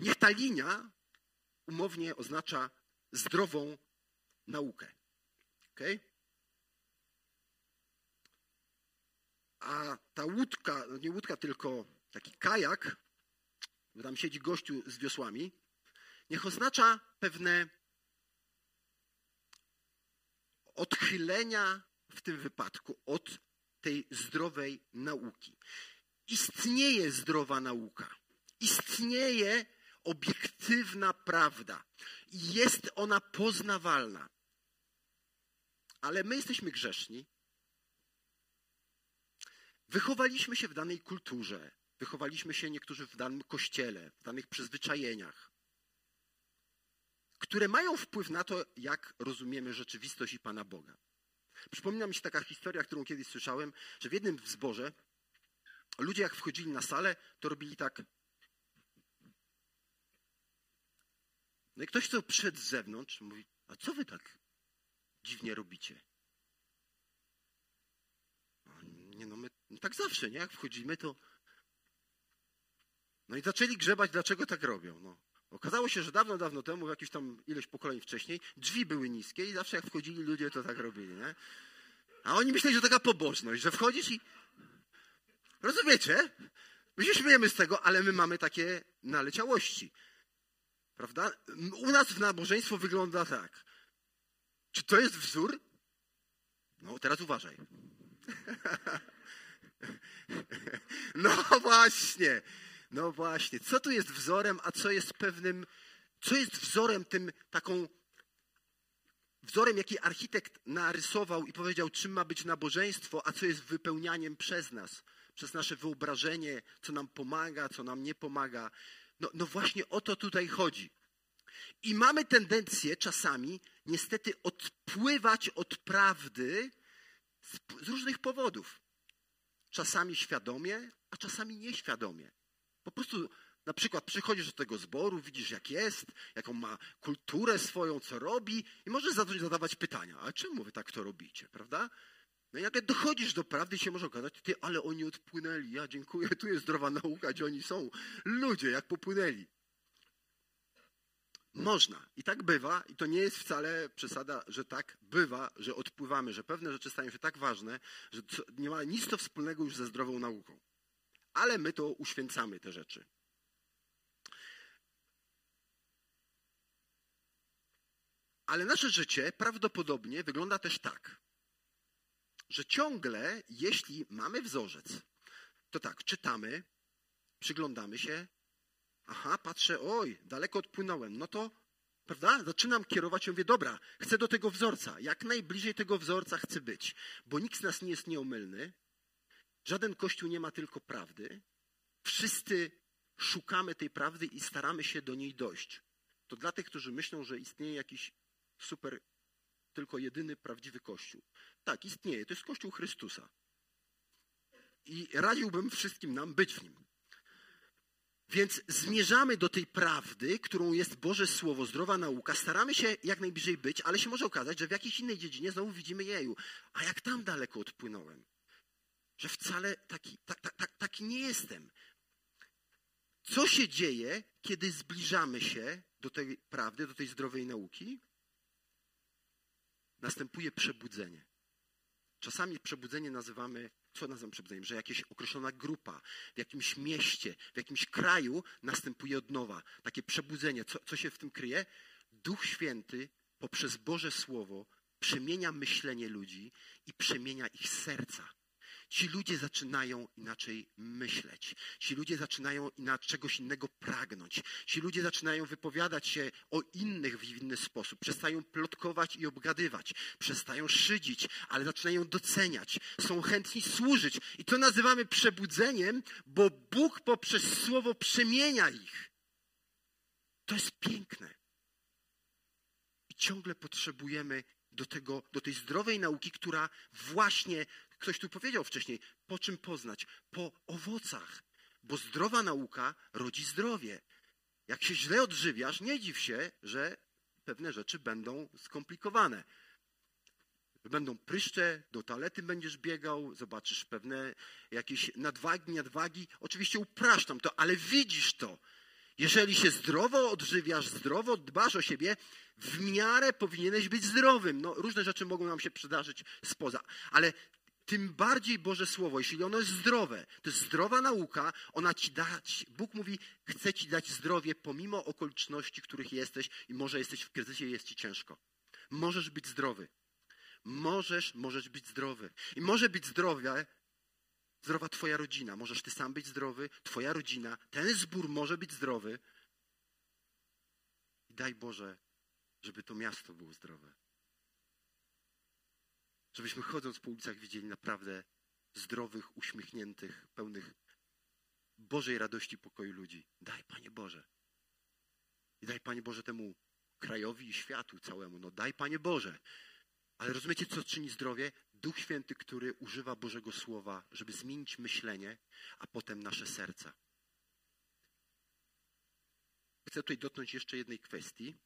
Niech ta linia umownie oznacza zdrową naukę. Okay? A ta łódka, no nie łódka, tylko taki kajak, bo tam siedzi gościu z wiosłami, niech oznacza pewne odchylenia w tym wypadku od tej zdrowej nauki. Istnieje zdrowa nauka. Istnieje obiektywna prawda. I jest ona poznawalna. Ale my jesteśmy grzeszni. Wychowaliśmy się w danej kulturze. Wychowaliśmy się niektórzy w danym kościele, w danych przyzwyczajeniach które mają wpływ na to, jak rozumiemy rzeczywistość i Pana Boga. Przypomina mi się taka historia, którą kiedyś słyszałem, że w jednym zborze ludzie jak wchodzili na salę, to robili tak. No i ktoś, kto przed z zewnątrz, mówi, a co wy tak dziwnie robicie? tak zawsze, nie? Jak wchodzimy, to... No i zaczęli grzebać, dlaczego tak robią. No. Okazało się, że dawno, dawno temu, jakieś tam ileś pokoleń wcześniej, drzwi były niskie i zawsze jak wchodzili ludzie, to tak robili, nie? A oni myśleli, że taka pobożność, że wchodzisz i... Rozumiecie? My się śmiejemy z tego, ale my mamy takie naleciałości. Prawda? U nas w nabożeństwo wygląda tak. Czy to jest wzór? No, teraz uważaj. (laughs) No właśnie. No właśnie. Co tu jest wzorem, a co jest pewnym, co jest wzorem tym taką wzorem, jaki architekt narysował i powiedział, czym ma być nabożeństwo, a co jest wypełnianiem przez nas, przez nasze wyobrażenie, co nam pomaga, co nam nie pomaga. No, no właśnie o to tutaj chodzi. I mamy tendencję czasami niestety odpływać od prawdy z, z różnych powodów. Czasami świadomie, a czasami nieświadomie. Po prostu na przykład przychodzisz do tego zboru, widzisz jak jest, jaką ma kulturę swoją, co robi i możesz zacząć zadawać pytania, a czemu wy tak to robicie, prawda? No i nagle dochodzisz do prawdy się może okazać, ty, ale oni odpłynęli, ja dziękuję, tu jest zdrowa nauka, gdzie oni są. Ludzie, jak popłynęli. Można. I tak bywa, i to nie jest wcale przesada, że tak bywa, że odpływamy, że pewne rzeczy stają się tak ważne, że nie ma nic to wspólnego już ze zdrową nauką. Ale my to uświęcamy, te rzeczy. Ale nasze życie prawdopodobnie wygląda też tak, że ciągle, jeśli mamy wzorzec, to tak, czytamy, przyglądamy się, aha, patrzę, oj, daleko odpłynąłem, no to, prawda, zaczynam kierować, ja mówię, dobra, chcę do tego wzorca, jak najbliżej tego wzorca chcę być, bo nikt z nas nie jest nieomylny, żaden kościół nie ma tylko prawdy, wszyscy szukamy tej prawdy i staramy się do niej dojść. To dla tych, którzy myślą, że istnieje jakiś super, tylko jedyny prawdziwy Kościół. Tak, istnieje. To jest Kościół Chrystusa. I radziłbym wszystkim nam być w nim. Więc zmierzamy do tej prawdy, którą jest Boże Słowo, zdrowa nauka. Staramy się jak najbliżej być, ale się może okazać, że w jakiejś innej dziedzinie znowu widzimy jeju. A jak tam daleko odpłynąłem? Że wcale taki, tak, tak, tak, taki nie jestem. Co się dzieje, kiedy zbliżamy się do tej prawdy, do tej zdrowej nauki? następuje przebudzenie. Czasami przebudzenie nazywamy, co nazywam przebudzeniem? Że jakaś określona grupa w jakimś mieście, w jakimś kraju następuje od nowa. Takie przebudzenie. Co, co się w tym kryje? Duch Święty poprzez Boże Słowo przemienia myślenie ludzi i przemienia ich serca. Ci ludzie zaczynają inaczej myśleć. Ci ludzie zaczynają na czegoś innego pragnąć. Ci ludzie zaczynają wypowiadać się o innych w inny sposób. Przestają plotkować i obgadywać. Przestają szydzić, ale zaczynają doceniać. Są chętni służyć. I to nazywamy przebudzeniem, bo Bóg poprzez słowo przemienia ich. To jest piękne. I ciągle potrzebujemy do, tego, do tej zdrowej nauki, która właśnie Ktoś tu powiedział wcześniej, po czym poznać? Po owocach, bo zdrowa nauka rodzi zdrowie. Jak się źle odżywiasz, nie dziw się, że pewne rzeczy będą skomplikowane. Będą pryszcze, do toalety będziesz biegał, zobaczysz pewne jakieś nadwagi, nadwagi. Oczywiście upraszczam to, ale widzisz to. Jeżeli się zdrowo odżywiasz, zdrowo dbasz o siebie, w miarę powinieneś być zdrowym. No, różne rzeczy mogą nam się przydarzyć spoza, ale tym bardziej Boże Słowo, jeśli ono jest zdrowe, to jest zdrowa nauka, ona ci dać, Bóg mówi, chce ci dać zdrowie pomimo okoliczności, w których jesteś i może jesteś w kryzysie i jest ci ciężko. Możesz być zdrowy. Możesz, możesz być zdrowy. I może być zdrowe, zdrowa twoja rodzina. Możesz ty sam być zdrowy, twoja rodzina, ten zbór może być zdrowy. I daj Boże, żeby to miasto było zdrowe. Żebyśmy chodząc po ulicach widzieli naprawdę zdrowych, uśmiechniętych, pełnych Bożej radości, pokoju ludzi. Daj, Panie Boże. I daj, Panie Boże, temu krajowi i światu całemu. No daj, Panie Boże. Ale rozumiecie, co czyni zdrowie? Duch Święty, który używa Bożego Słowa, żeby zmienić myślenie, a potem nasze serca. Chcę tutaj dotknąć jeszcze jednej kwestii,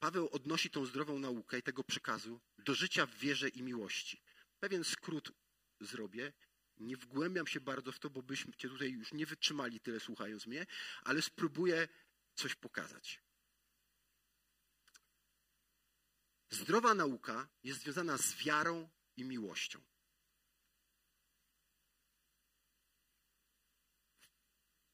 Paweł odnosi tą zdrową naukę i tego przekazu do życia w wierze i miłości. pewien skrót zrobię. Nie wgłębiam się bardzo w to, bo byśmy cię tutaj już nie wytrzymali tyle słuchając mnie, ale spróbuję coś pokazać. Zdrowa nauka jest związana z wiarą i miłością.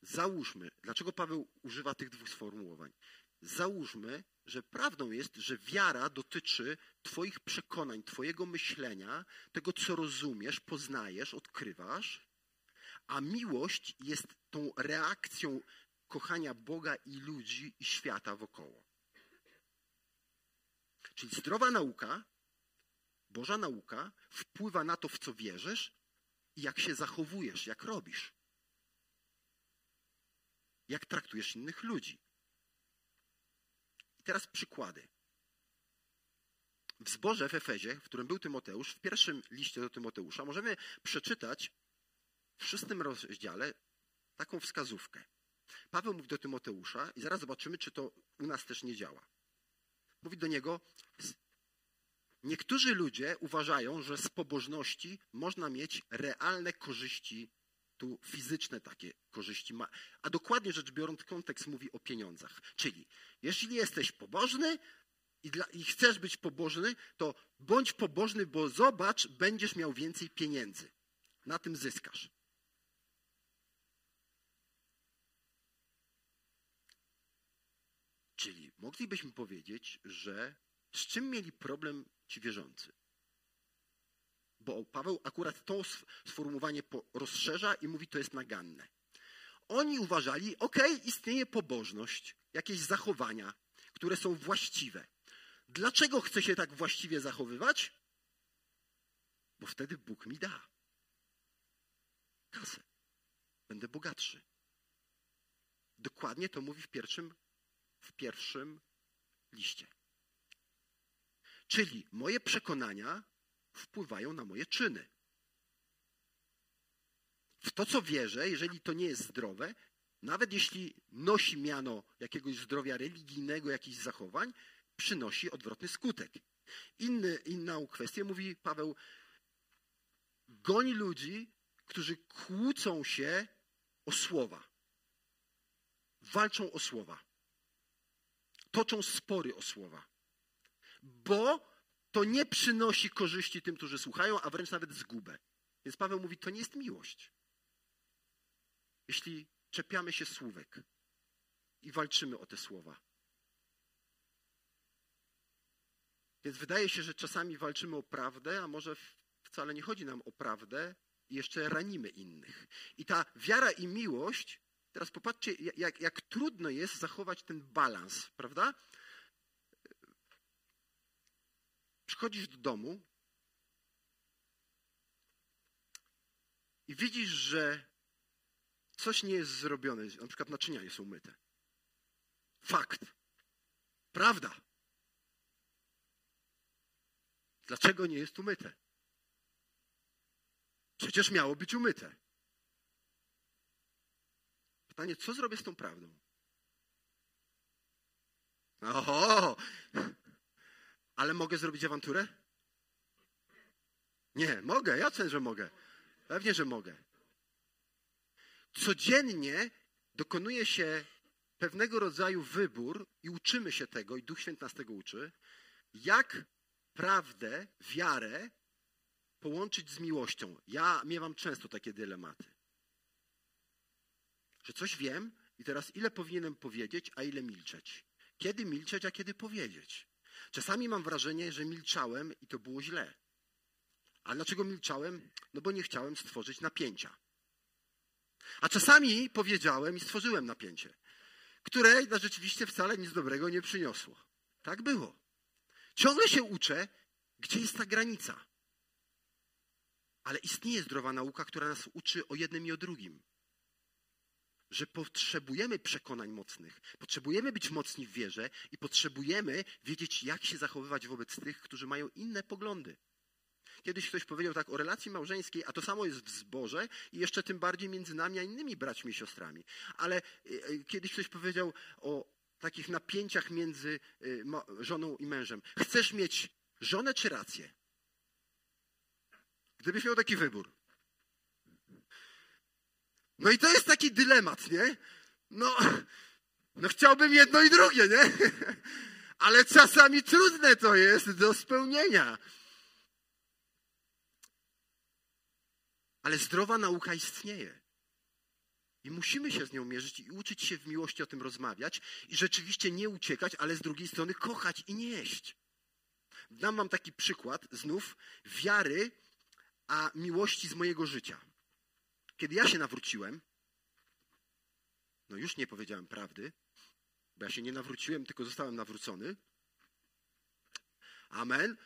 Załóżmy, dlaczego Paweł używa tych dwóch sformułowań? Załóżmy, że prawdą jest, że wiara dotyczy Twoich przekonań, Twojego myślenia, tego, co rozumiesz, poznajesz, odkrywasz, a miłość jest tą reakcją kochania Boga i ludzi i świata wokoło. Czyli zdrowa nauka, Boża nauka wpływa na to, w co wierzysz i jak się zachowujesz, jak robisz. Jak traktujesz innych ludzi. Teraz przykłady. W zborze w Efezie, w którym był Tymoteusz, w pierwszym liście do Tymoteusza, możemy przeczytać w szóstym rozdziale taką wskazówkę. Paweł mówi do Tymoteusza i zaraz zobaczymy, czy to u nas też nie działa. Mówi do niego, niektórzy ludzie uważają, że z pobożności można mieć realne korzyści, tu fizyczne takie korzyści, a dokładnie rzecz biorąc kontekst mówi o pieniądzach. Czyli jeśli jesteś pobożny i, dla, i chcesz być pobożny, to bądź pobożny, bo zobacz, będziesz miał więcej pieniędzy. Na tym zyskasz. Czyli moglibyśmy powiedzieć, że z czym mieli problem ci wierzący? Bo Paweł akurat to sformułowanie rozszerza i mówi, to jest naganne. Oni uważali, ok, istnieje pobożność, jakieś zachowania, które są właściwe. Dlaczego chcę się tak właściwie zachowywać? Bo wtedy Bóg mi da kasę. Będę bogatszy. Dokładnie to mówi w pierwszym w pierwszym liście. Czyli moje przekonania wpływają na moje czyny. W to, co wierzę, jeżeli to nie jest zdrowe, nawet jeśli nosi miano jakiegoś zdrowia religijnego, jakichś zachowań, przynosi odwrotny skutek. Inny, inną kwestię mówi Paweł, goń ludzi, którzy kłócą się o słowa. Walczą o słowa toczą spory o słowa. Bo to nie przynosi korzyści tym, którzy słuchają, a wręcz nawet zgubę. Więc Paweł mówi, to nie jest miłość. Jeśli czepiamy się słówek i walczymy o te słowa. Więc wydaje się, że czasami walczymy o prawdę, a może wcale nie chodzi nam o prawdę i jeszcze ranimy innych. I ta wiara i miłość Teraz popatrzcie, jak, jak trudno jest zachować ten balans, prawda? Przychodzisz do domu i widzisz, że coś nie jest zrobione, na przykład naczynia nie są myte. Fakt. Prawda. Dlaczego nie jest umyte? Przecież miało być umyte. Pytanie, co zrobię z tą prawdą? Oho! Ale mogę zrobić awanturę? Nie, mogę. Ja cenię, że mogę. Pewnie, że mogę. Codziennie dokonuje się pewnego rodzaju wybór i uczymy się tego, i Duch Święty nas tego uczy, jak prawdę, wiarę połączyć z miłością. Ja miewam często takie dylematy że coś wiem i teraz ile powinienem powiedzieć, a ile milczeć. Kiedy milczeć, a kiedy powiedzieć. Czasami mam wrażenie, że milczałem i to było źle. A dlaczego milczałem? No bo nie chciałem stworzyć napięcia. A czasami powiedziałem i stworzyłem napięcie, które no, rzeczywiście wcale nic dobrego nie przyniosło. Tak było. Ciągle się uczę, gdzie jest ta granica. Ale istnieje zdrowa nauka, która nas uczy o jednym i o drugim że potrzebujemy przekonań mocnych, potrzebujemy być mocni w wierze i potrzebujemy wiedzieć, jak się zachowywać wobec tych, którzy mają inne poglądy. Kiedyś ktoś powiedział tak o relacji małżeńskiej, a to samo jest w zborze i jeszcze tym bardziej między nami a innymi braćmi i siostrami. Ale e, e, kiedyś ktoś powiedział o takich napięciach między e, żoną i mężem. Chcesz mieć żonę czy rację? Gdybyś miał taki wybór. No i to jest taki dylemat, nie? No, no chciałbym jedno i drugie, nie? (laughs) Ale czasami trudne to jest do spełnienia. Ale zdrowa nauka istnieje. I musimy się z nią mierzyć i uczyć się w miłości o tym rozmawiać i rzeczywiście nie uciekać, ale z drugiej strony kochać i nieść. Dam wam taki przykład znów wiary, a miłości z mojego życia. Kiedy ja się nawróciłem, no już nie powiedziałem prawdy, bo ja się nie nawróciłem, tylko zostałem nawrócony. Amen.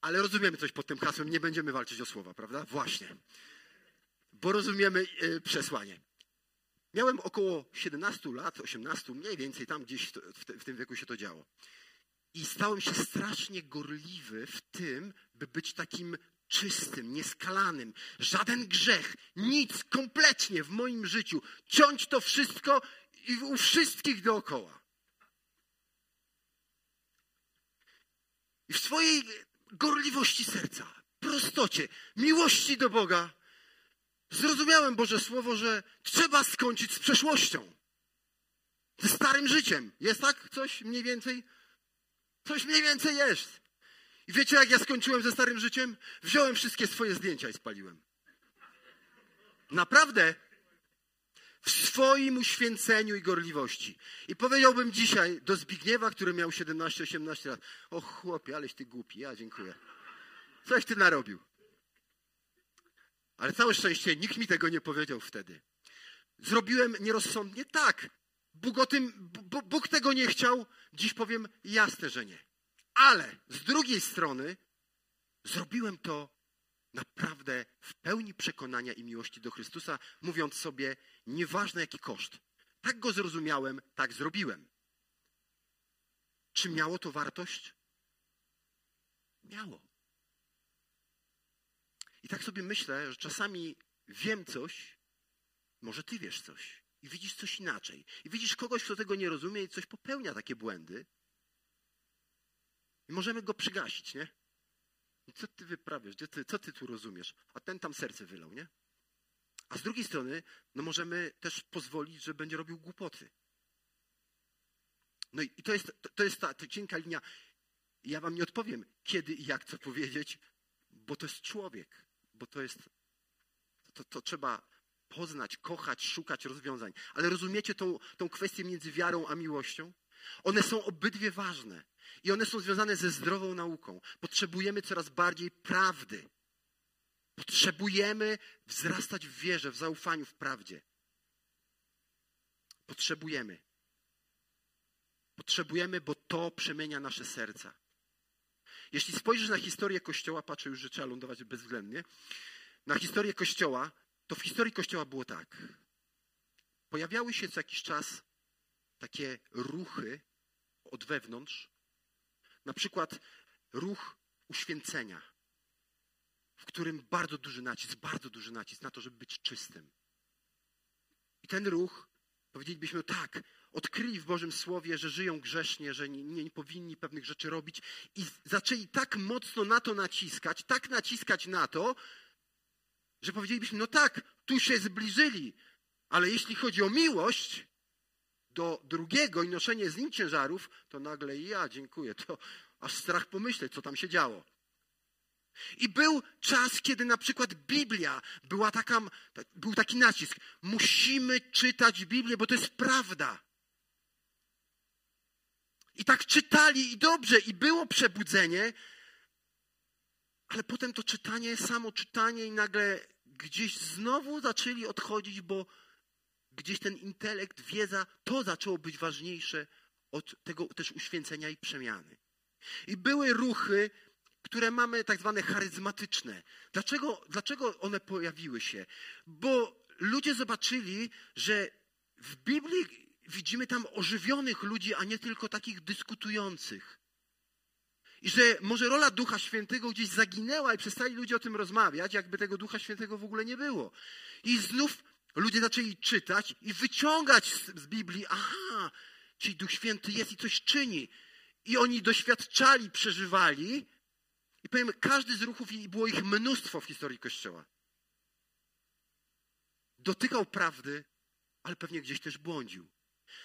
Ale rozumiemy coś pod tym hasłem, nie będziemy walczyć o słowa, prawda? Właśnie. Bo rozumiemy e, przesłanie. Miałem około 17 lat, 18, mniej więcej tam gdzieś w tym wieku się to działo. I stałem się strasznie gorliwy w tym, by być takim czystym, nieskalanym. Żaden grzech, nic kompletnie w moim życiu. Ciąć to wszystko i u wszystkich dookoła. I w swojej gorliwości serca, prostocie, miłości do Boga, zrozumiałem Boże Słowo, że trzeba skończyć z przeszłością. Ze starym życiem. Jest tak coś mniej więcej? Coś mniej więcej jest. I wiecie, jak ja skończyłem ze starym życiem? Wziąłem wszystkie swoje zdjęcia i spaliłem. Naprawdę. W swoim uświęceniu i gorliwości. I powiedziałbym dzisiaj do Zbigniewa, który miał 17-18 lat: O chłopie, aleś ty głupi, ja dziękuję. Coś ty narobił. Ale całe szczęście nikt mi tego nie powiedział wtedy. Zrobiłem nierozsądnie? Tak. Bóg, tym, Bóg tego nie chciał. Dziś powiem jasne, że nie. Ale z drugiej strony zrobiłem to naprawdę w pełni przekonania i miłości do Chrystusa, mówiąc sobie, nieważne jaki koszt. Tak go zrozumiałem, tak zrobiłem. Czy miało to wartość? Miało. I tak sobie myślę, że czasami wiem coś, może ty wiesz coś i widzisz coś inaczej. I widzisz kogoś, kto tego nie rozumie i coś popełnia takie błędy. I możemy go przygasić, nie? Co ty wyprawiasz? Ty, co ty tu rozumiesz? A ten tam serce wylał, nie? A z drugiej strony, no możemy też pozwolić, że będzie robił głupoty. No i to jest, to jest ta, ta cienka linia. Ja wam nie odpowiem, kiedy i jak co powiedzieć, bo to jest człowiek, bo to jest, to, to trzeba poznać, kochać, szukać rozwiązań. Ale rozumiecie tą, tą kwestię między wiarą a miłością? One są obydwie ważne i one są związane ze zdrową nauką. Potrzebujemy coraz bardziej prawdy. Potrzebujemy wzrastać w wierze, w zaufaniu, w prawdzie. Potrzebujemy. Potrzebujemy, bo to przemienia nasze serca. Jeśli spojrzysz na historię Kościoła, patrzę już, że trzeba lądować bezwzględnie, na historię Kościoła, to w historii Kościoła było tak. Pojawiały się co jakiś czas takie ruchy od wewnątrz, na przykład ruch uświęcenia, w którym bardzo duży nacisk, bardzo duży nacisk na to, żeby być czystym. I ten ruch, powiedzielibyśmy tak, odkryli w Bożym Słowie, że żyją grzesznie, że nie, nie, powinni pewnych rzeczy robić i zaczęli tak mocno na to naciskać, tak naciskać na to, że powiedzielibyśmy, no tak, tu się zbliżyli, ale jeśli chodzi o miłość do drugiego i noszenie z nim ciężarów, to nagle ja dziękuję. To aż strach pomyśleć, co tam się działo. I był czas, kiedy na przykład Biblia była taka, był taki nacisk. Musimy czytać Biblię, bo to jest prawda. I tak czytali i dobrze, i było przebudzenie, ale potem to czytanie, samo czytanie i nagle gdzieś znowu zaczęli odchodzić, bo gdzieś ten intelekt, wiedza, to zaczęło być ważniejsze od tego też uświęcenia i przemiany. I były ruchy, które mamy tak zwane charyzmatyczne. Dlaczego, dlaczego one pojawiły się? Bo ludzie zobaczyli, że w Biblii widzimy tam ożywionych ludzi, a nie tylko takich dyskutujących. I że może rola Ducha Świętego gdzieś zaginęła i przestali ludzie o tym rozmawiać, jakby tego Ducha Świętego w ogóle nie było. I znów ludzie zaczęli czytać i wyciągać z Biblii, aha, czyli Duch Święty jest i coś czyni. I oni doświadczali, przeżywali I powiem, każdy z ruchów, i było ich mnóstwo w historii Kościoła, dotykał prawdy, ale pewnie gdzieś też błądził.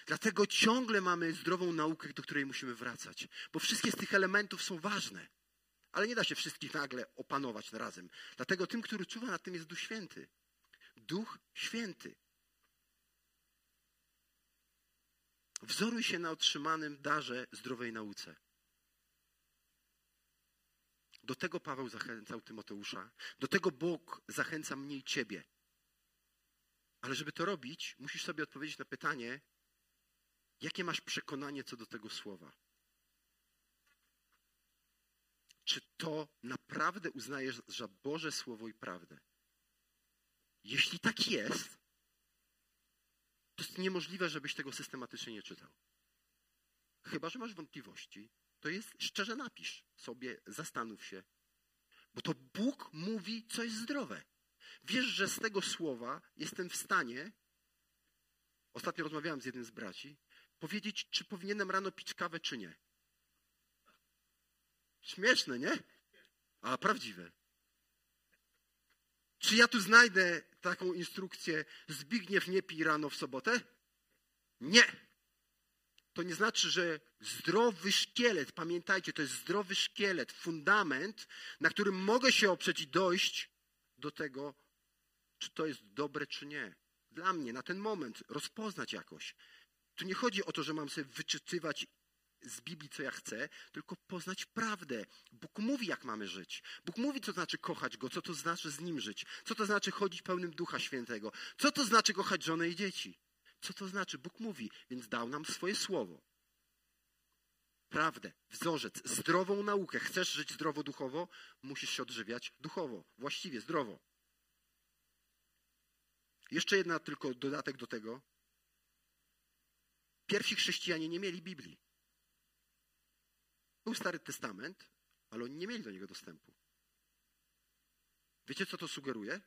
Dlatego ciągle mamy zdrową naukę, do której musimy wracać, bo wszystkie z tych elementów są ważne. Ale nie da się wszystkich nagle opanować razem. Dlatego tym, który czuwa nad tym jest Duch Święty. Duch Święty. Wzoruj się na otrzymanym darze zdrowej nauce. Do tego Paweł zachęcał Tymoteusza. Do tego Bóg zachęca mnie i ciebie. Ale żeby to robić, musisz sobie odpowiedzieć na pytanie, jakie masz przekonanie co do tego słowa. Czy to naprawdę uznajesz za Boże Słowo i prawdę? Jeśli tak jest, to jest niemożliwe, żebyś tego systematycznie nie czytał. Chyba, że masz wątpliwości, to jest szczerze napisz sobie, zastanów się, bo to Bóg mówi, co jest zdrowe. Wiesz, że z tego słowa jestem w stanie, ostatnio rozmawiałem z jednym z braci, powiedzieć, czy powinienem rano pić kawę, czy nie. Śmieszne, nie? A prawdziwe. Czy ja tu znajdę taką instrukcję, Zbigniew nie pij rano w sobotę? Nie. To nie znaczy, że zdrowy szkielet, pamiętajcie, to jest zdrowy szkielet, fundament, na którym mogę się oprzeć i dojść do tego, czy to jest dobre, czy nie. Dla mnie, na ten moment, rozpoznać jakoś. Tu nie chodzi o to, że mam sobie wyczytywać z Biblii, co ja chcę, tylko poznać prawdę. Bóg mówi, jak mamy żyć. Bóg mówi, co to znaczy kochać Go, co to znaczy z Nim żyć, co to znaczy chodzić pełnym Ducha Świętego, co to znaczy kochać żonę i dzieci. Co to znaczy? Bóg mówi, więc dał nam swoje słowo. Prawdę, wzorzec, zdrową naukę. Chcesz żyć zdrowo duchowo? Musisz się odżywiać duchowo, właściwie, zdrowo. Jeszcze jedna tylko dodatek do tego. Pierwsi chrześcijanie nie mieli Biblii. Był Stary Testament, ale oni nie mieli do niego dostępu. Wiecie, co to sugeruje?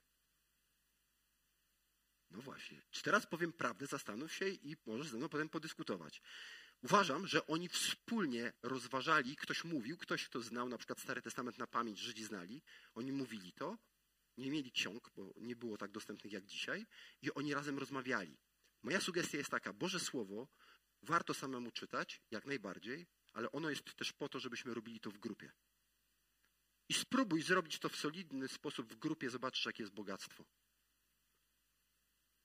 No właśnie. Czy teraz powiem prawdę, zastanów się i możesz ze mną potem podyskutować. Uważam, że oni wspólnie rozważali, ktoś mówił, ktoś, kto znał na przykład Stary Testament na pamięć, Żydzi znali, oni mówili to, nie mieli ksiąg, bo nie było tak dostępnych jak dzisiaj, i oni razem rozmawiali. Moja sugestia jest taka, Boże Słowo warto samemu czytać, jak najbardziej, ale ono jest też po to, żebyśmy robili to w grupie. I spróbuj zrobić to w solidny sposób w grupie, zobaczysz, jakie jest bogactwo.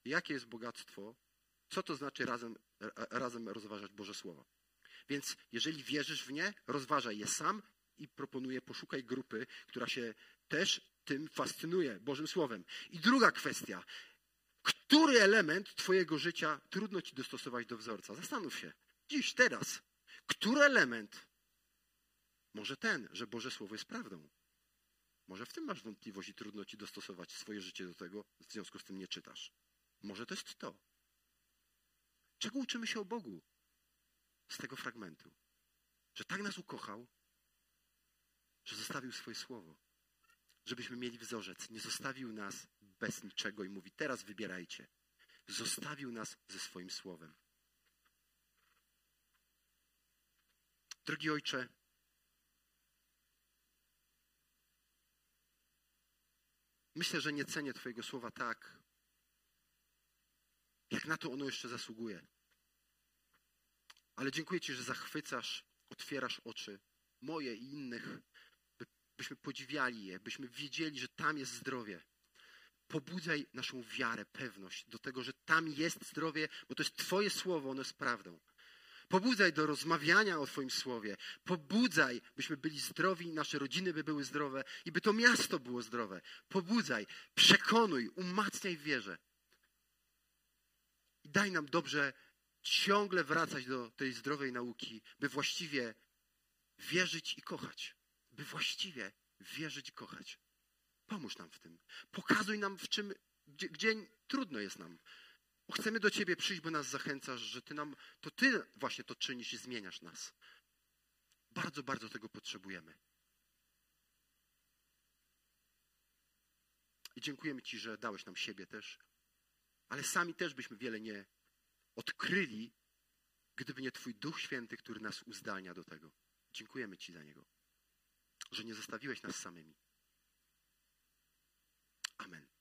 Jakie jest bogactwo? Co to znaczy razem, razem rozważać Boże Słowo? Więc jeżeli wierzysz w nie, rozważaj je sam i proponuję, poszukaj grupy, która się też tym fascynuje, Bożym Słowem. I druga kwestia. Który element Twojego życia trudno Ci dostosować do wzorca? Zastanów się. Dziś, teraz. Który element? Może ten, że Boże Słowo jest prawdą. Może w tym masz wątpliwość i trudno Ci dostosować swoje życie do tego, w związku z tym nie czytasz. Może to jest to. Czego uczymy się o Bogu z tego fragmentu? Że tak nas ukochał, że zostawił swoje słowo, żebyśmy mieli wzorzec. Nie zostawił nas bez niczego i mówi: Teraz wybierajcie. Zostawił nas ze swoim słowem. Drogi ojcze, myślę, że nie cenię Twojego słowa tak, jak na to ono jeszcze zasługuje. Ale dziękuję Ci, że zachwycasz, otwierasz oczy moje i innych, by, byśmy podziwiali je, byśmy wiedzieli, że tam jest zdrowie. Pobudzaj naszą wiarę, pewność do tego, że tam jest zdrowie, bo to jest Twoje słowo, ono jest prawdą. Pobudzaj do rozmawiania o Twoim słowie. Pobudzaj, byśmy byli zdrowi, nasze rodziny by były zdrowe i by to miasto było zdrowe. Pobudzaj, przekonuj, umacniaj wierze. I daj nam dobrze ciągle wracać do tej zdrowej nauki, by właściwie wierzyć i kochać. By właściwie wierzyć i kochać. Pomóż nam w tym. Pokazuj nam, w czym, gdzie, gdzie trudno jest nam. Chcemy do Ciebie przyjść, bo nas zachęcasz, że Ty nam, to Ty właśnie to czynisz i zmieniasz nas. Bardzo, bardzo tego potrzebujemy. I dziękujemy Ci, że dałeś nam siebie też, ale sami też byśmy wiele nie odkryli, gdyby nie Twój Duch Święty, który nas uzdalnia do tego. Dziękujemy Ci za niego. że nie zostawiłeś nas samymi. Amen.